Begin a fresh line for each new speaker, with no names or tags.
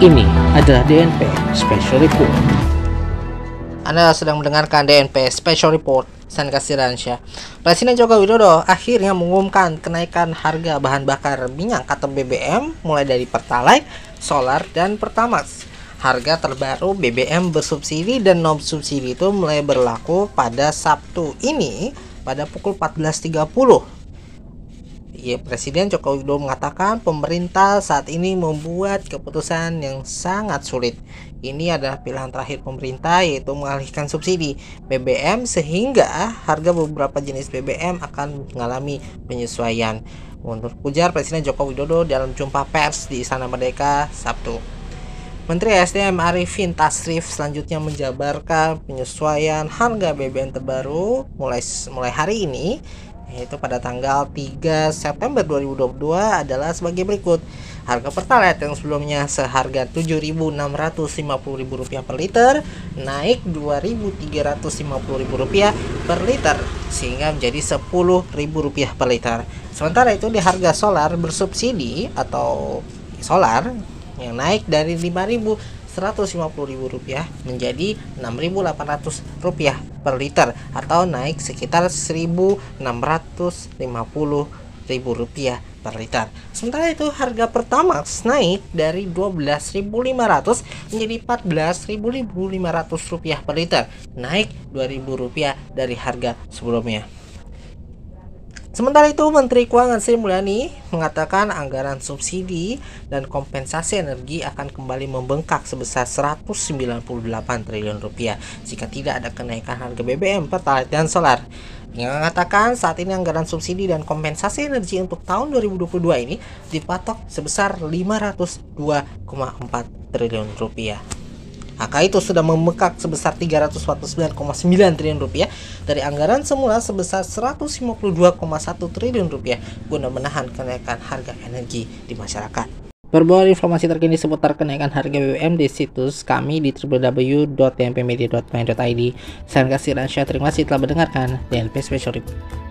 Ini adalah DNP Special Report.
Anda sedang mendengarkan DNP Special Report San Kasiransyah. Presiden Joko Widodo akhirnya mengumumkan kenaikan harga bahan bakar minyak atau BBM mulai dari Pertalite, Solar, dan Pertamax. Harga terbaru BBM bersubsidi dan non subsidi itu mulai berlaku pada Sabtu ini pada pukul 14.30 Ya, Presiden Joko Widodo mengatakan pemerintah saat ini membuat keputusan yang sangat sulit. Ini adalah pilihan terakhir pemerintah yaitu mengalihkan subsidi BBM sehingga harga beberapa jenis BBM akan mengalami penyesuaian. Menurut ujar Presiden Joko Widodo dalam jumpa pers di Istana Merdeka Sabtu. Menteri SDM Arifin Tasrif selanjutnya menjabarkan penyesuaian harga BBM terbaru mulai mulai hari ini yaitu pada tanggal 3 September 2022 adalah sebagai berikut. Harga Pertalite yang sebelumnya seharga Rp7.650.000 per liter naik Rp2.350.000 per liter sehingga menjadi Rp10.000 per liter. Sementara itu di harga solar bersubsidi atau solar yang naik dari 5000 Rp150.000 menjadi Rp6.800 per liter atau naik sekitar Rp1.650.000 per liter. Sementara itu harga Pertamax naik dari Rp12.500 menjadi Rp14.500 per liter, naik Rp2.000 dari harga sebelumnya. Sementara itu, Menteri Keuangan Sri Mulyani mengatakan anggaran subsidi dan kompensasi energi akan kembali membengkak sebesar 198 triliun rupiah jika tidak ada kenaikan harga BBM, Pertalite, dan solar. Yang mengatakan saat ini anggaran subsidi dan kompensasi energi untuk tahun 2022 ini dipatok sebesar 502,4 triliun rupiah. Angka itu sudah membengkak sebesar 349,9 triliun rupiah dari anggaran semula sebesar 152,1 triliun rupiah guna menahan kenaikan harga energi di masyarakat. Berbagai informasi terkini seputar kenaikan harga BBM di situs kami di www.tmpmedia.my.id. Saya kasih dan terima kasih telah mendengarkan DNP Special Report.